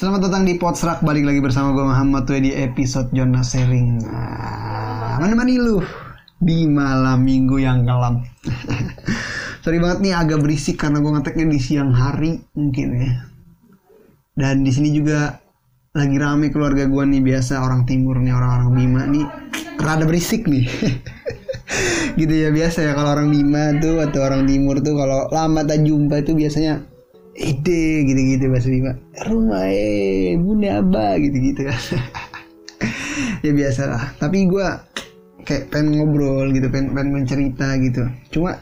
Selamat datang di Potsrak Balik lagi bersama gue Muhammad Tuh di episode Jonas Sharing. Nah, Mana-mana lu Di malam minggu yang kelam Sorry banget nih agak berisik Karena gue ngeteknya di siang hari Mungkin ya. Dan di sini juga Lagi rame keluarga gue nih Biasa orang timur nih Orang-orang Bima nih. Rada berisik nih. Gitu ya biasa ya kalau orang Bima tuh atau orang timur tuh kalau lama tak jumpa itu biasanya ide gitu-gitu bahasa Bima. Rumah eh bunda apa gitu-gitu. Ya biasa lah tapi gue kayak pengen ngobrol gitu pengen, pengen mencerita gitu. Cuma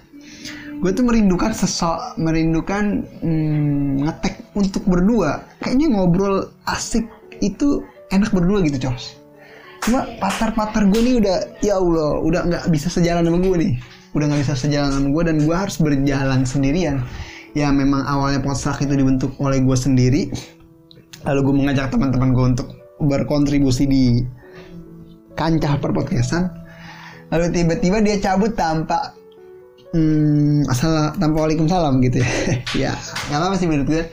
gue tuh merindukan sesok merindukan hmm, ngetek untuk berdua. Kayaknya ngobrol asik itu enak berdua gitu cos. Cuma patar-patar gue nih udah ya Allah udah nggak bisa sejalan sama gue nih. Udah nggak bisa sejalan sama gue dan gue harus berjalan sendirian ya memang awalnya potsak itu dibentuk oleh gue sendiri. Lalu gue mengajak teman-teman gue untuk berkontribusi di kancah perpodcastan lalu tiba-tiba dia cabut tanpa hmm, asal tanpa waalaikumsalam gitu ya. Ya nggak apa-apa sih menurut gue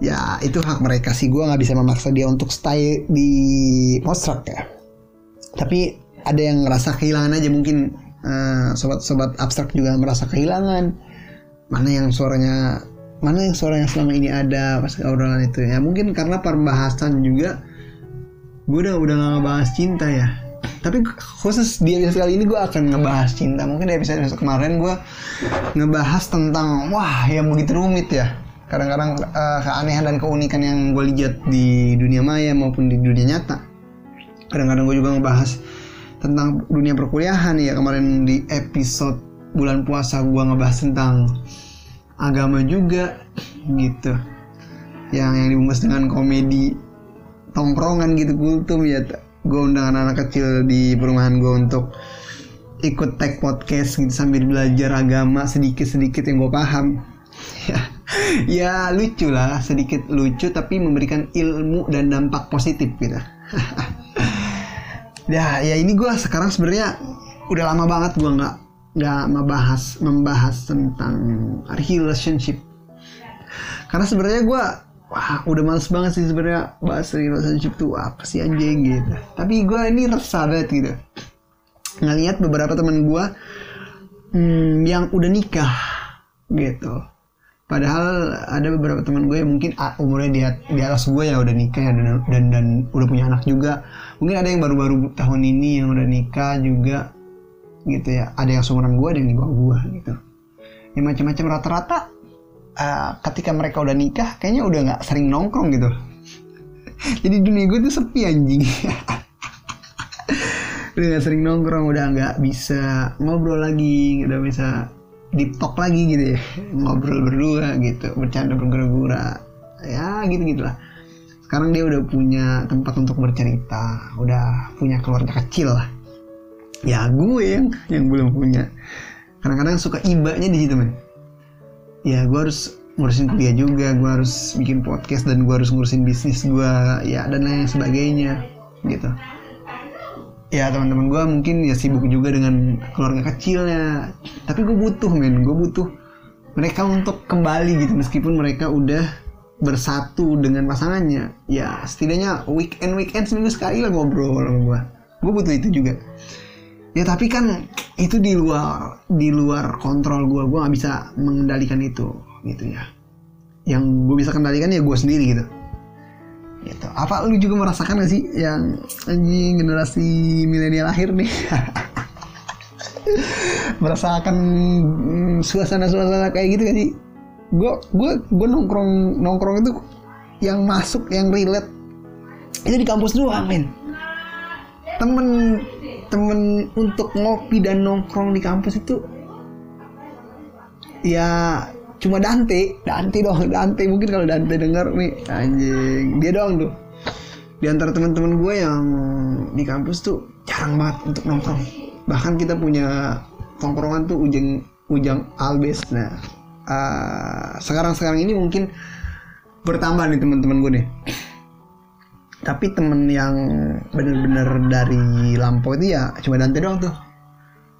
ya itu hak mereka sih. Gue nggak bisa memaksa dia untuk stay di potrak ya. Tapi ada yang ngerasa kehilangan aja mungkin uh, sobat-sobat abstrak juga merasa kehilangan mana yang suaranya mana yang suaranya selama ini ada pas obrolan itu ya. Mungkin karena pembahasan juga gue udah udah gak ngebahas cinta ya. Tapi khusus di episode kali ini gue akan ngebahas cinta. Mungkin di episode, episode kemarin gue ngebahas tentang wah yang begitu rumit ya. Kadang-kadang uh, keanehan dan keunikan yang gue lihat di dunia maya maupun di dunia nyata. Kadang-kadang gue juga ngebahas tentang dunia perkuliahan ya kemarin di episode bulan puasa gue ngebahas tentang agama juga gitu. Yang yang dibungkus dengan komedi tongkrongan gitu kultum. Ya gue undang anak-anak kecil di perumahan gue untuk ikut tag podcast gitu sambil belajar agama sedikit-sedikit yang gue paham. Ya ya lucu lah sedikit lucu tapi memberikan ilmu dan dampak positif gitu. Ya ya ini gue sekarang sebenarnya udah lama banget gue nggak nggak membahas membahas tentang relationship. Karena sebenarnya gue wah udah males banget sih sebenarnya bahas relationship tuh apa sih anjing gitu. Tapi gue ini resah banget gitu. Ngelihat beberapa teman gue hmm, yang udah nikah gitu. Padahal ada beberapa teman gue yang mungkin umurnya di, di atas gue ya udah nikah ya dan, dan dan udah punya anak juga. Mungkin ada yang baru-baru tahun ini yang udah nikah juga gitu ya. Ada yang seumuran gue ada yang di bawah gue gitu. Ya macam-macam. Rata-rata uh, ketika mereka udah nikah kayaknya udah nggak sering nongkrong gitu. Jadi dunia gue tuh sepi anjing. Udah nggak sering nongkrong udah nggak bisa ngobrol lagi udah bisa deep talk lagi gitu ya. Ngobrol berdua gitu. Bercanda bergura-gura. Ya gitu gitulah sekarang dia udah punya tempat untuk bercerita. Udah punya keluarga kecil lah ya gue yang yang belum punya. Kadang-kadang suka ibanya di situ men. Ya gue harus ngurusin kuliah juga gue harus bikin podcast dan gue harus ngurusin bisnis gue ya dan lain sebagainya gitu. Ya teman-teman gue mungkin ya sibuk juga dengan keluarga kecilnya. Tapi gue butuh men. Gue butuh mereka untuk kembali gitu. Meskipun mereka udah bersatu dengan pasangannya ya setidaknya weekend weekend seminggu sekali lah ngobrol sama gue. Gue butuh itu juga ya tapi kan itu di luar di luar kontrol gue gue nggak bisa mengendalikan itu gitu ya. Yang gue bisa kendalikan ya gue sendiri gitu. Gitu. Apa lu juga merasakan gak sih yang anjing generasi milenial akhir nih? Merasakan mm, suasana-suasana kayak gitu gak sih? Gue gue gue nongkrong nongkrong itu yang masuk yang relate. Itu di kampus doang men. Temen temen untuk ngopi dan nongkrong di kampus itu ya cuma Dante. Dante doang Dante. Mungkin kalau Dante dengar nih anjing. Dia doang tuh. Di antara teman-teman gue yang di kampus tuh jarang banget untuk nongkrong. Bahkan kita punya tongkrongan tuh ujung ujang albes nah uh, sekarang sekarang ini mungkin bertambah nih teman-teman gue nih tapi temen yang bener-bener dari Lampau itu ya cuma Dante doang tuh.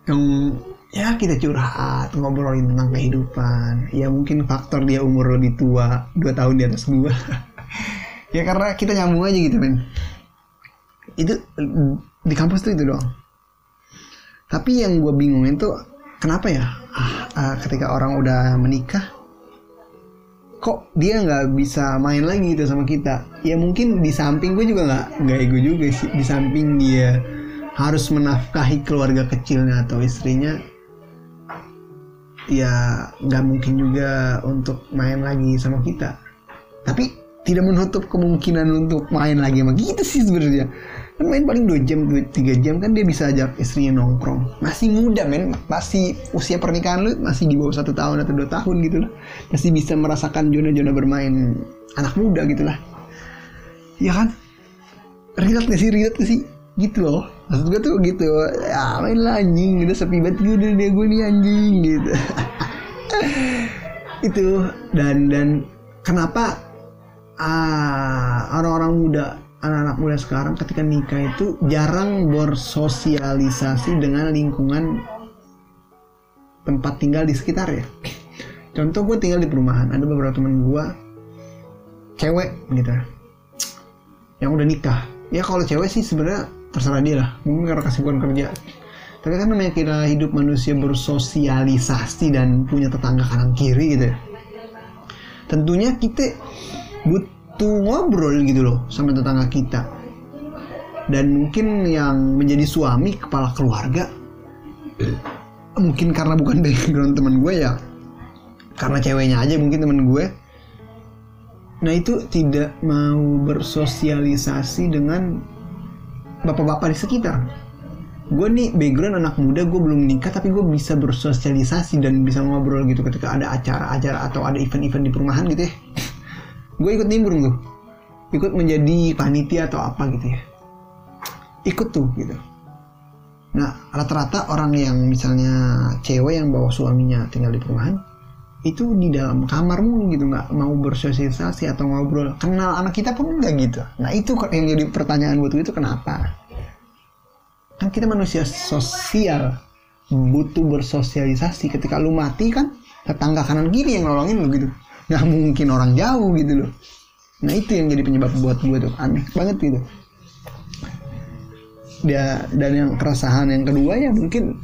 Yang ya kita curhat ngobrolin tentang kehidupan. Ya mungkin faktor dia umur lebih tua dua tahun di atas gua. Ya karena kita nyambung aja gitu men. Itu di kampus tuh itu doang. Tapi yang gue bingungin tuh kenapa ya? Ah, ah, ketika orang udah menikah kok dia nggak bisa main lagi gitu sama kita? Ya mungkin di samping gue juga nggak nggak ego juga sih. Di samping dia harus menafkahi keluarga kecilnya atau istrinya ya nggak mungkin juga untuk main lagi sama kita. Tapi tidak menutup kemungkinan untuk main lagi sama kita sih sebenarnya. Kan main paling 2 jam 2, 3 jam kan dia bisa ajak istrinya nongkrong. Masih muda men. Masih usia pernikahan lu masih di bawah satu tahun atau dua tahun gitu lah. Masih bisa merasakan zona-zona bermain anak muda gitu lah. Ya kan? Relate gak sih? Relate gak sih? Gitu loh. Maksud gue tuh gitu. Ya main lah anjing. Udah sepi banget gue udah gue nih anjing gitu. Itu dan dan kenapa ah, orang-orang muda anak-anak muda sekarang ketika nikah itu jarang bersosialisasi dengan lingkungan tempat tinggal di sekitar ya. Contoh gue tinggal di perumahan, ada beberapa teman gue cewek gitu, yang udah nikah. Ya kalau cewek sih sebenarnya terserah dia lah, mungkin karena kesibukan kerja. Tapi kan namanya kita hidup manusia bersosialisasi dan punya tetangga kanan kiri gitu. ya. Tentunya kita butuh ngobrol gitu loh sama tetangga kita. Dan mungkin yang menjadi suami kepala keluarga mungkin karena bukan background teman gue ya karena ceweknya aja mungkin teman gue. Nah itu tidak mau bersosialisasi dengan bapak-bapak di sekitar. Gue nih background anak muda gue belum nikah tapi gue bisa bersosialisasi dan bisa ngobrol gitu ketika ada acara-acara atau ada event-event di perumahan gitu ya gue ikut nimbrung tuh. Ikut menjadi panitia atau apa gitu ya. Ikut tuh gitu. Nah rata-rata orang yang misalnya cewek yang bawa suaminya tinggal di perumahan itu di dalam kamarmu gitu nggak mau bersosialisasi atau ngobrol. Kenal anak kita pun enggak gitu. Nah itu yang jadi pertanyaan buat gue itu kenapa? Kan kita manusia sosial butuh bersosialisasi. Ketika lu mati kan tetangga kanan kiri yang nolongin lu gitu nggak mungkin orang jauh gitu loh. Nah itu yang jadi penyebab buat gue tuh. Aneh banget gitu. Dia dan yang keresahan yang kedua ya mungkin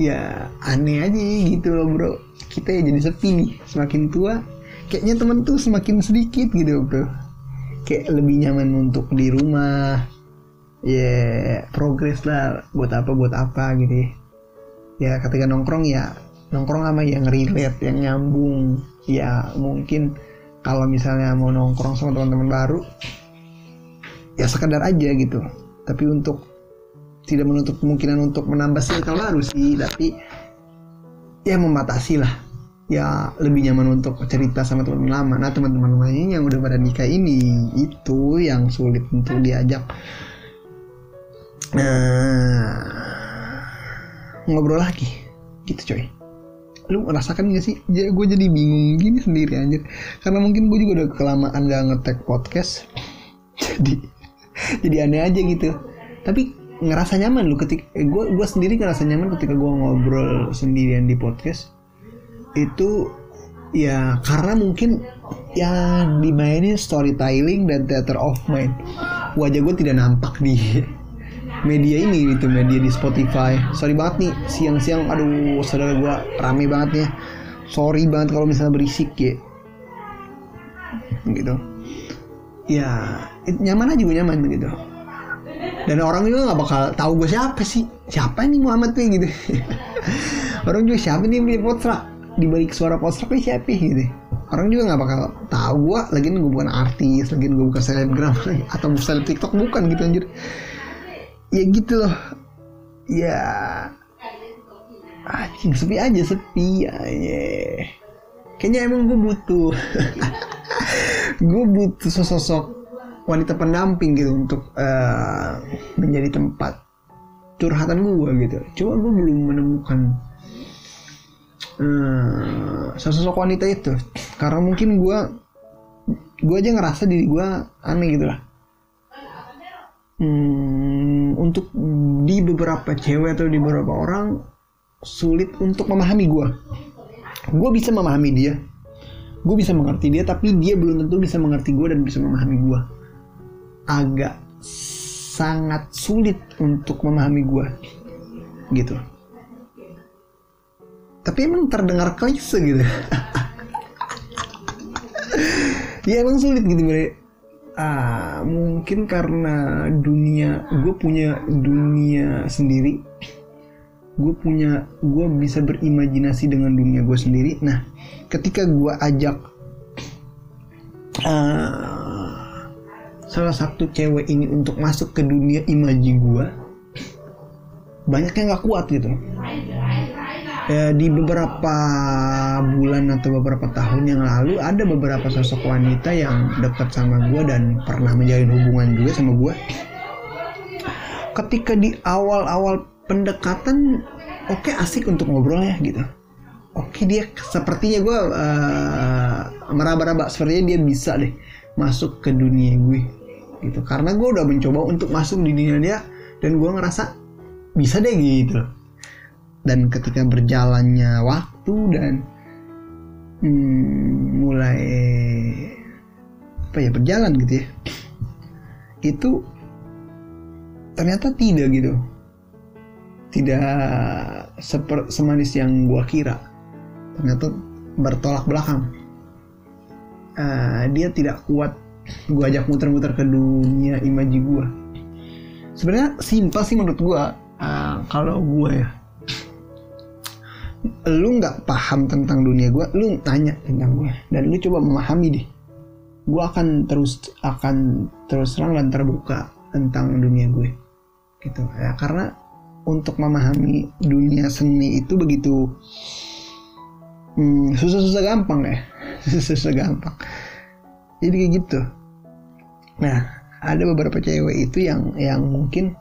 ya aneh aja gitu loh bro. Kita ya jadi sepi nih. Semakin tua kayaknya temen tuh semakin sedikit gitu bro. Kayak lebih nyaman untuk di rumah. Ya yeah, progres lah. Buat apa buat apa gitu ya. ya ketika nongkrong ya nongkrong sama yang relate yang nyambung ya mungkin kalau misalnya mau nongkrong sama teman-teman baru ya sekedar aja gitu. Tapi untuk tidak menutup kemungkinan untuk menambah circle baru sih tapi ya membatasi lah. Ya lebih nyaman untuk cerita sama teman-teman lama. Nah teman-teman lainnya yang udah pada nikah ini itu yang sulit untuk diajak. Nah ngobrol lagi. Gitu coy lu merasakan gak sih? Ya, gue jadi bingung gini sendiri anjir. Karena mungkin gue juga udah kelamaan gak ngetek podcast. Jadi jadi aneh aja gitu. Tapi ngerasa nyaman lu ketika eh, gue gue sendiri ngerasa nyaman ketika gue ngobrol sendirian di podcast. Itu ya karena mungkin ya dimainin storytelling dan theater of mind. Wajah gue tidak nampak di media ini gitu media di Spotify. Sorry banget nih siang-siang aduh saudara gue rame banget ya sorry banget kalau misalnya berisik ya. Gitu. Ya nyaman aja gue nyaman gitu. Dan orang juga nggak bakal tahu gue siapa sih. Siapa nih Muhammad nih gitu. Orang juga siapa nih punya potrak di balik suara potrak nih siapa gitu. Orang juga nggak bakal tahu gue lagi gue bukan artis lagi gue bukan selebgram atau seleb tiktok bukan gitu anjir ya gitu loh. Ya. Anjing sepi aja sepi. Yeah. kayaknya emang gue butuh. Gue butuh sosok wanita pendamping gitu untuk uh, menjadi tempat curhatan gue gitu. Cuma gue belum menemukan uh, sosok wanita itu. Karena mungkin gue gue aja ngerasa diri gue aneh gitu lah hmm, untuk di beberapa cewek atau di beberapa orang sulit untuk memahami gue gue bisa memahami dia. Gue bisa mengerti dia tapi dia belum tentu bisa mengerti gue dan bisa memahami gue agak sangat sulit untuk memahami gue gitu. Tapi emang terdengar klise gitu. Ya emang sulit gitu bre ah mungkin karena dunia gue punya dunia sendiri. Gue punya gue bisa berimajinasi dengan dunia gue sendiri. Nah ketika gue ajak uh, salah satu cewek ini untuk masuk ke dunia imaji gue banyak yang nggak kuat gitu ya, di beberapa bulan atau beberapa tahun yang lalu ada beberapa sosok wanita yang dekat sama gue dan pernah menjalin hubungan juga sama gue ketika di awal-awal pendekatan oke okay, asik untuk ngobrol ya gitu. Oke okay, dia sepertinya gue uh, meraba-raba sepertinya dia bisa deh masuk ke dunia gue gitu. Karena gue udah mencoba untuk masuk di dunia dia dan gue ngerasa bisa deh gitu dan ketika berjalannya waktu dan hmm, mulai apa ya berjalan gitu ya itu ternyata tidak gitu. Tidak seper, semanis yang gua kira. Ternyata bertolak belakang. Uh, dia tidak kuat. Gua ajak muter-muter ke dunia imaji gua. Sebenarnya simpel sih menurut gua. Uh, kalau gua ya lu nggak paham tentang dunia gue lu tanya tentang gue dan lu coba memahami deh. Gue akan terus akan terus terang dan terbuka tentang dunia gue. Gitu. Ya karena untuk memahami dunia seni itu begitu hmm, susah-susah gampang ya. Susah-susah gampang. Jadi kayak gitu. Nah ada beberapa cewek itu yang yang mungkin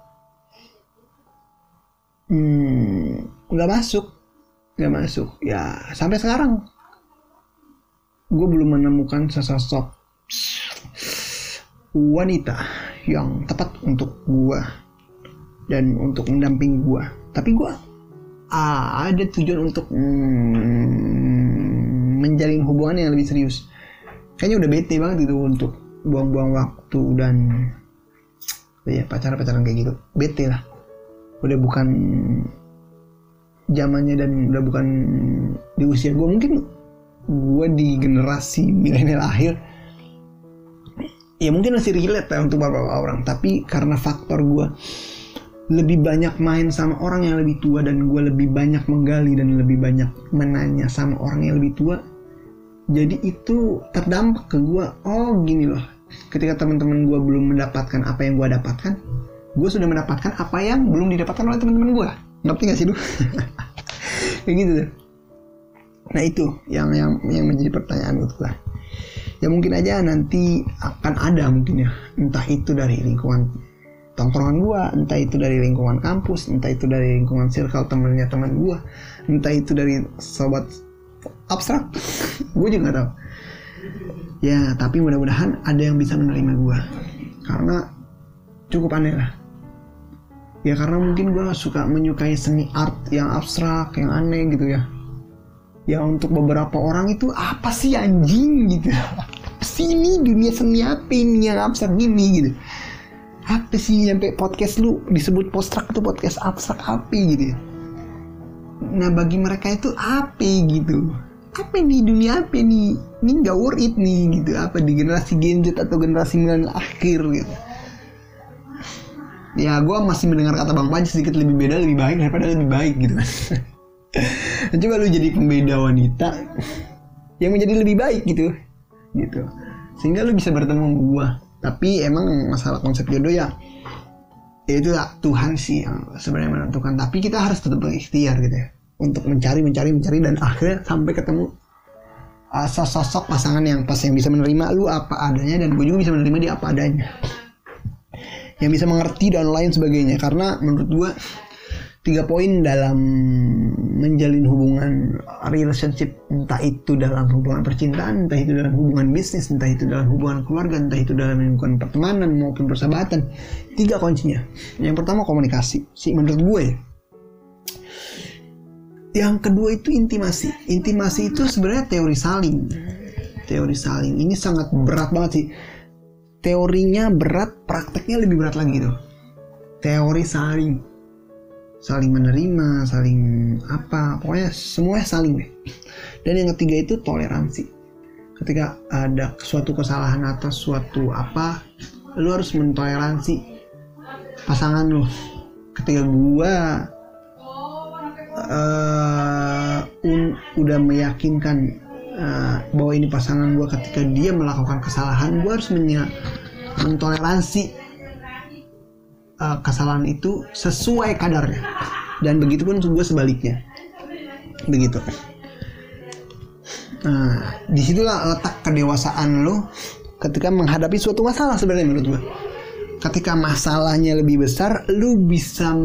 hmm, nggak hmm, masuk nggak masuk. Ya sampai sekarang. Gue belum menemukan sesosok wanita yang tepat untuk gue dan untuk mendampingi gue tapi gue ah, ada tujuan untuk mm, menjalin hubungan yang lebih serius. Kayaknya udah bete banget gitu untuk buang-buang waktu dan ya pacaran-pacaran kayak gitu. Bete lah. Udah bukan zamannya dan udah bukan di usia gue mungkin gue di generasi milenial akhir ya mungkin masih relate ya untuk beberapa orang. Tapi karena faktor gue lebih banyak main sama orang yang lebih tua dan gue lebih banyak menggali dan lebih banyak menanya sama orang yang lebih tua jadi itu terdampak ke gue oh gini loh. Ketika teman-teman gue belum mendapatkan apa yang gue dapatkan gue sudah mendapatkan apa yang belum didapatkan oleh teman-teman gue ngerti gak sih lu kayak gitu deh nah itu yang yang yang menjadi pertanyaan itu lah ya mungkin aja nanti akan ada mungkin ya. Entah itu dari lingkungan tongkrongan gua entah itu dari lingkungan kampus entah itu dari lingkungan circle temennya teman gua entah itu dari sobat abstrak gue juga gak tahu. Ya tapi mudah-mudahan ada yang bisa menerima gua. Karena cukup aneh lah ya karena mungkin gue suka menyukai seni art yang abstrak yang aneh gitu ya. Ya untuk beberapa orang itu apa sih anjing? gitu. Sini dunia seni apa ini yang abstrak gini? gitu. Apa sih sampai podcast lu disebut postrak itu podcast abstrak apa gitu ya? Nah bagi mereka itu apa gitu? Apa nih dunia apa nih ini gak worth it nih gitu. Apa di generasi Gen Z atau generasi milenial akhir gitu ya gue masih mendengar kata bang Panji sedikit lebih beda lebih baik daripada lebih baik gitu. Kan coba lu jadi pembeda wanita yang menjadi lebih baik gitu gitu. Sehingga lu bisa bertemu gue tapi emang masalah konsep jodoh ya, ya itu Tuhan sih yang sebenarnya menentukan. Tapi kita harus tetap berikhtiar gitu ya untuk mencari mencari mencari dan akhirnya sampai ketemu uh, sosok pasangan yang pas yang bisa menerima lu apa adanya dan gue juga bisa menerima dia apa adanya yang bisa mengerti dan lain sebagainya. Karena menurut gue tiga poin dalam menjalin hubungan relationship entah itu dalam hubungan percintaan entah itu dalam hubungan bisnis entah itu dalam hubungan keluarga entah itu dalam lingkungan pertemanan maupun persahabatan tiga kuncinya. Yang pertama komunikasi. Sih menurut gue yang kedua itu intimasi. Intimasi itu sebenarnya teori saling. Teori saling. Ini sangat berat banget sih teorinya berat prakteknya lebih berat lagi tuh. Teori saling saling menerima saling apa pokoknya semuanya saling deh. Dan yang ketiga itu toleransi. Ketika ada suatu kesalahan atas suatu apa lu harus mentoleransi pasangan lu. Ketika gua uh, un, udah meyakinkan uh, bahwa ini pasangan gua ketika dia melakukan kesalahan gua harus menya, mentoleransi uh, kesalahan itu sesuai kadarnya. Dan begitu pun gue sebaliknya. Begitu. Nah di situlah letak kedewasaan lo ketika menghadapi suatu masalah sebenarnya menurut gue ketika masalahnya lebih besar lu bisa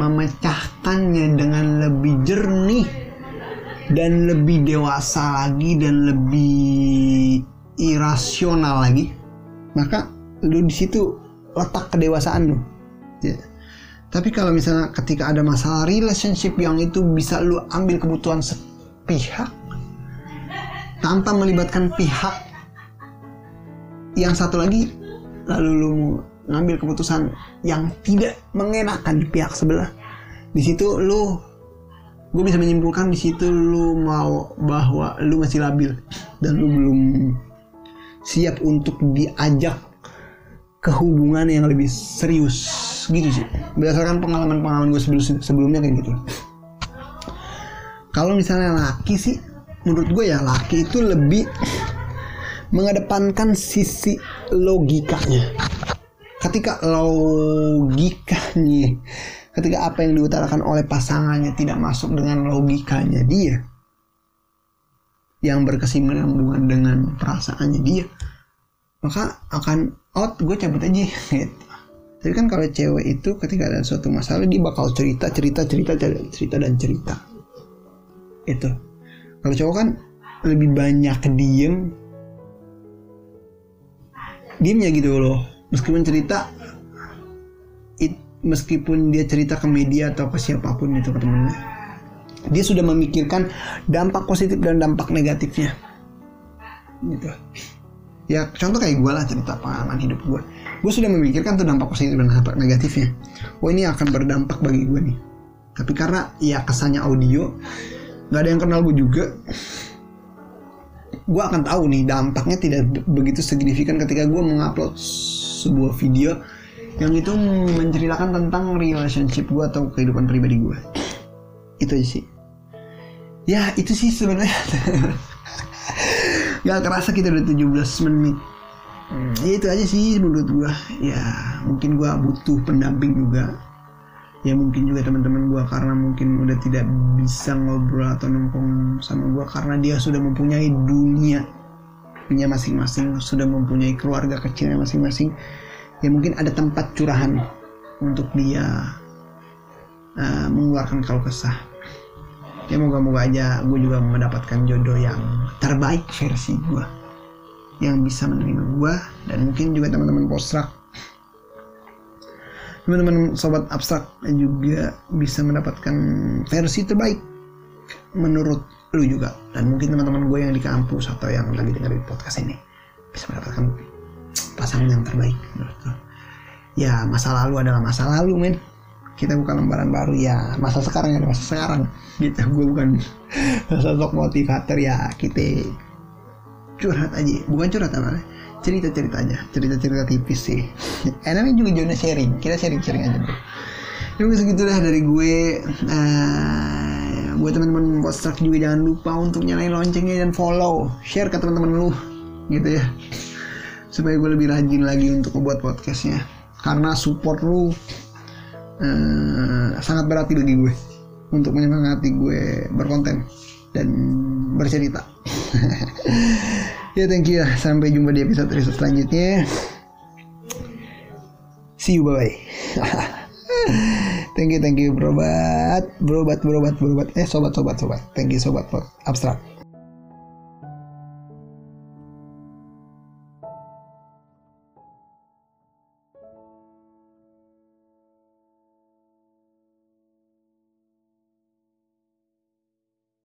memecahkannya dengan lebih jernih dan lebih dewasa lagi dan lebih irasional lagi maka lu di situ letak kedewasaan lu ya. tapi kalau misalnya ketika ada masalah relationship yang itu bisa lu ambil kebutuhan sepihak tanpa melibatkan pihak yang satu lagi lalu lu ngambil keputusan yang tidak mengenakan di pihak sebelah di situ lu gue bisa menyimpulkan di situ lu mau bahwa lu masih labil dan lu belum siap untuk diajak ke hubungan yang lebih serius. Gitu sih. Berdasarkan pengalaman-pengalaman gue sebelum sebelumnya kayak gitu. Kalau misalnya laki sih menurut gue ya laki itu lebih mengedepankan sisi logikanya. Ketika logikanya ketika apa yang diutarakan oleh pasangannya tidak masuk dengan logikanya dia yang berkesinambungan dengan perasaannya dia maka akan out gue cabut aja gitu. Jadi kan kalau cewek itu ketika ada suatu masalah dia bakal cerita cerita cerita cerita dan cerita. Itu kalau cowok kan lebih banyak diem. Diemnya gitu loh. Meskipun cerita it, meskipun dia cerita ke media atau ke siapa pun itu ke temennya dia sudah memikirkan dampak positif dan dampak negatifnya. Gitu. Ya contoh kayak gue lah cerita pengalaman hidup gue gue sudah memikirkan tuh dampak positif dan dampak negatifnya. Oh ini akan berdampak bagi gue nih. Tapi karena ya kesannya audio nggak ada yang kenal gue juga gue akan tahu nih dampaknya tidak begitu signifikan ketika gue mengupload sebuah video yang itu menceritakan tentang relationship gue atau kehidupan pribadi gue itu aja sih. Ya itu sih sebenarnya. Nggak kerasa kita udah 17 menit. Hmm, ya itu aja sih menurut gue ya mungkin gue butuh pendamping juga. Ya mungkin juga teman-teman gue karena mungkin udah tidak bisa ngobrol atau nongkrong sama gue karena dia sudah mempunyai dunia punya masing-masing sudah mempunyai keluarga kecilnya masing-masing ya mungkin ada tempat curahan untuk dia uh, mengeluarkan kalau kesah. Ya moga-moga aja gue juga mendapatkan jodoh yang terbaik versi gue yang bisa menerima gue dan mungkin juga teman-teman postrak teman-teman sobat abstrak juga bisa mendapatkan versi terbaik menurut lu juga. Dan mungkin teman-teman gue yang di kampus atau yang lagi dengerin podcast ini bisa mendapatkan pasangan yang terbaik ya masa lalu adalah masa lalu men. Kita bukan lembaran baru ya. Masa sekarang ya masa sekarang. Gitu gue bukan sosok motivator ya. Kita curhat aja. Bukan curhat apa cerita-cerita aja. Cerita-cerita tipis sih. Enaknya juga zona sharing. Kita sharing-sharing aja bro. Ya mungkin segitu dah dari gue. Uh, buat teman-teman podcast juga jangan lupa untuk nyalain loncengnya dan follow. Share ke teman-teman lu. Gitu ya supaya gue lebih rajin lagi untuk membuat podcastnya. Karena support lu uh, sangat berarti bagi gue. Untuk menyemangati gue berkonten dan bercerita. Ya thank you ya. Sampai jumpa di episode episode selanjutnya. See you bye bye thank you thank you berobat berobat berobat berobat. Eh sobat sobat sobat. Thank you sobat. Abstrak